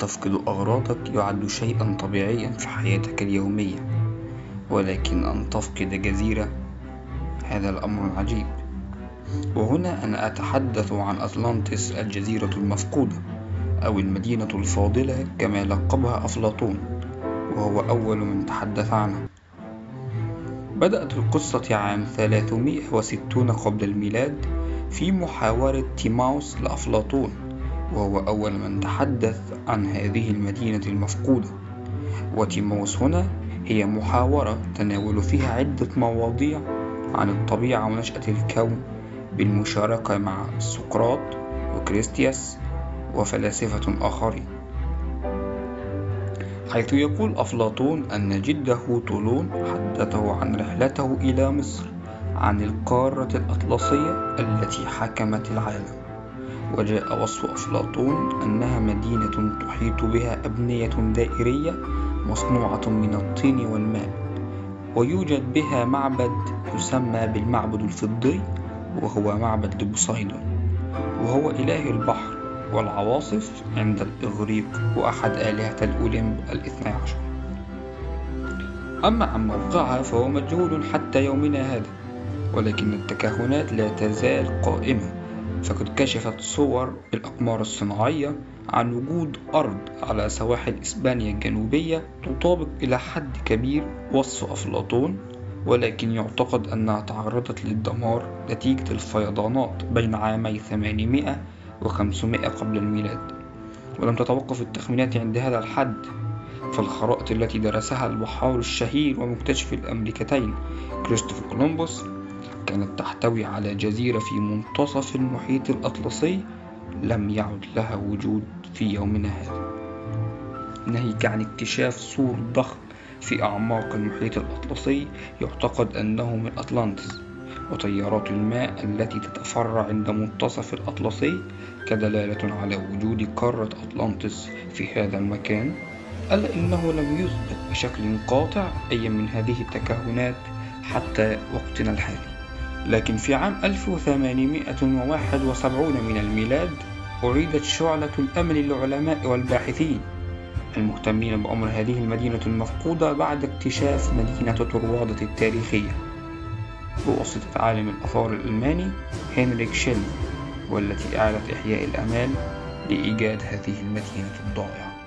تفقد أغراضك يعد شيئا طبيعيا في حياتك اليومية. ولكن أن تفقد جزيرة هذا الأمر عجيب. وهنا أنا أتحدث عن أطلانتس الجزيرة المفقودة أو المدينة الفاضلة كما لقبها أفلاطون وهو أول من تحدث عنها. بدأت القصة عام 360 قبل الميلاد في محاورة تيماوس لأفلاطون. وهو أول من تحدث عن هذه المدينة المفقودة. وتيموس هنا هي محاورة تناول فيها عدة مواضيع عن الطبيعة ونشأة الكون بالمشاركة مع سقراط وكريستياس وفلاسفة آخرين. حيث يقول أفلاطون أن جده طولون حدثه عن رحلته إلى مصر عن القارة الأطلسية التي حكمت العالم. وجاء وصف أفلاطون أنها مدينة تحيط بها أبنية دائرية مصنوعة من الطين والماء ويوجد بها معبد يسمى بالمعبد الفضي وهو معبد لبوسايدون وهو إله البحر والعواصف عند الإغريق وأحد آلهة الأوليمب الاثنى عشر. أما عن موقعها فهو مجهول حتى يومنا هذا ولكن التكهنات لا تزال قائمة. فقد كشفت صور بالأقمار الصناعية عن وجود أرض على سواحل إسبانيا الجنوبية تطابق إلى حد كبير وصف أفلاطون ولكن يعتقد أنها تعرضت للدمار نتيجة الفيضانات بين عامي 800 و 500 قبل الميلاد. ولم تتوقف التخمينات عند هذا الحد فالخرائط التي درسها البحار الشهير ومكتشف الأمريكتين كريستوفر كولومبوس كانت تحتوي على جزيرة في منتصف المحيط الأطلسي لم يعد لها وجود في يومنا هذا. ناهيك عن اكتشاف سور ضخم في أعماق المحيط الأطلسي يعتقد أنه من أطلانتس وتيارات الماء التي تتفرع عند منتصف الأطلسي كدلالة على وجود قارة أطلانتس في هذا المكان ألا إنه لم يثبت بشكل قاطع أي من هذه التكهنات حتى وقتنا الحالي. لكن في عام 1871 من الميلاد أريدت شعلة الأمل للعلماء والباحثين المهتمين بأمر هذه المدينة المفقودة بعد اكتشاف مدينة طروادة التاريخية. بواسطة عالم الآثار الألماني هنريك شيل والتي أعادت إحياء الأمال لإيجاد هذه المدينة الضائعة.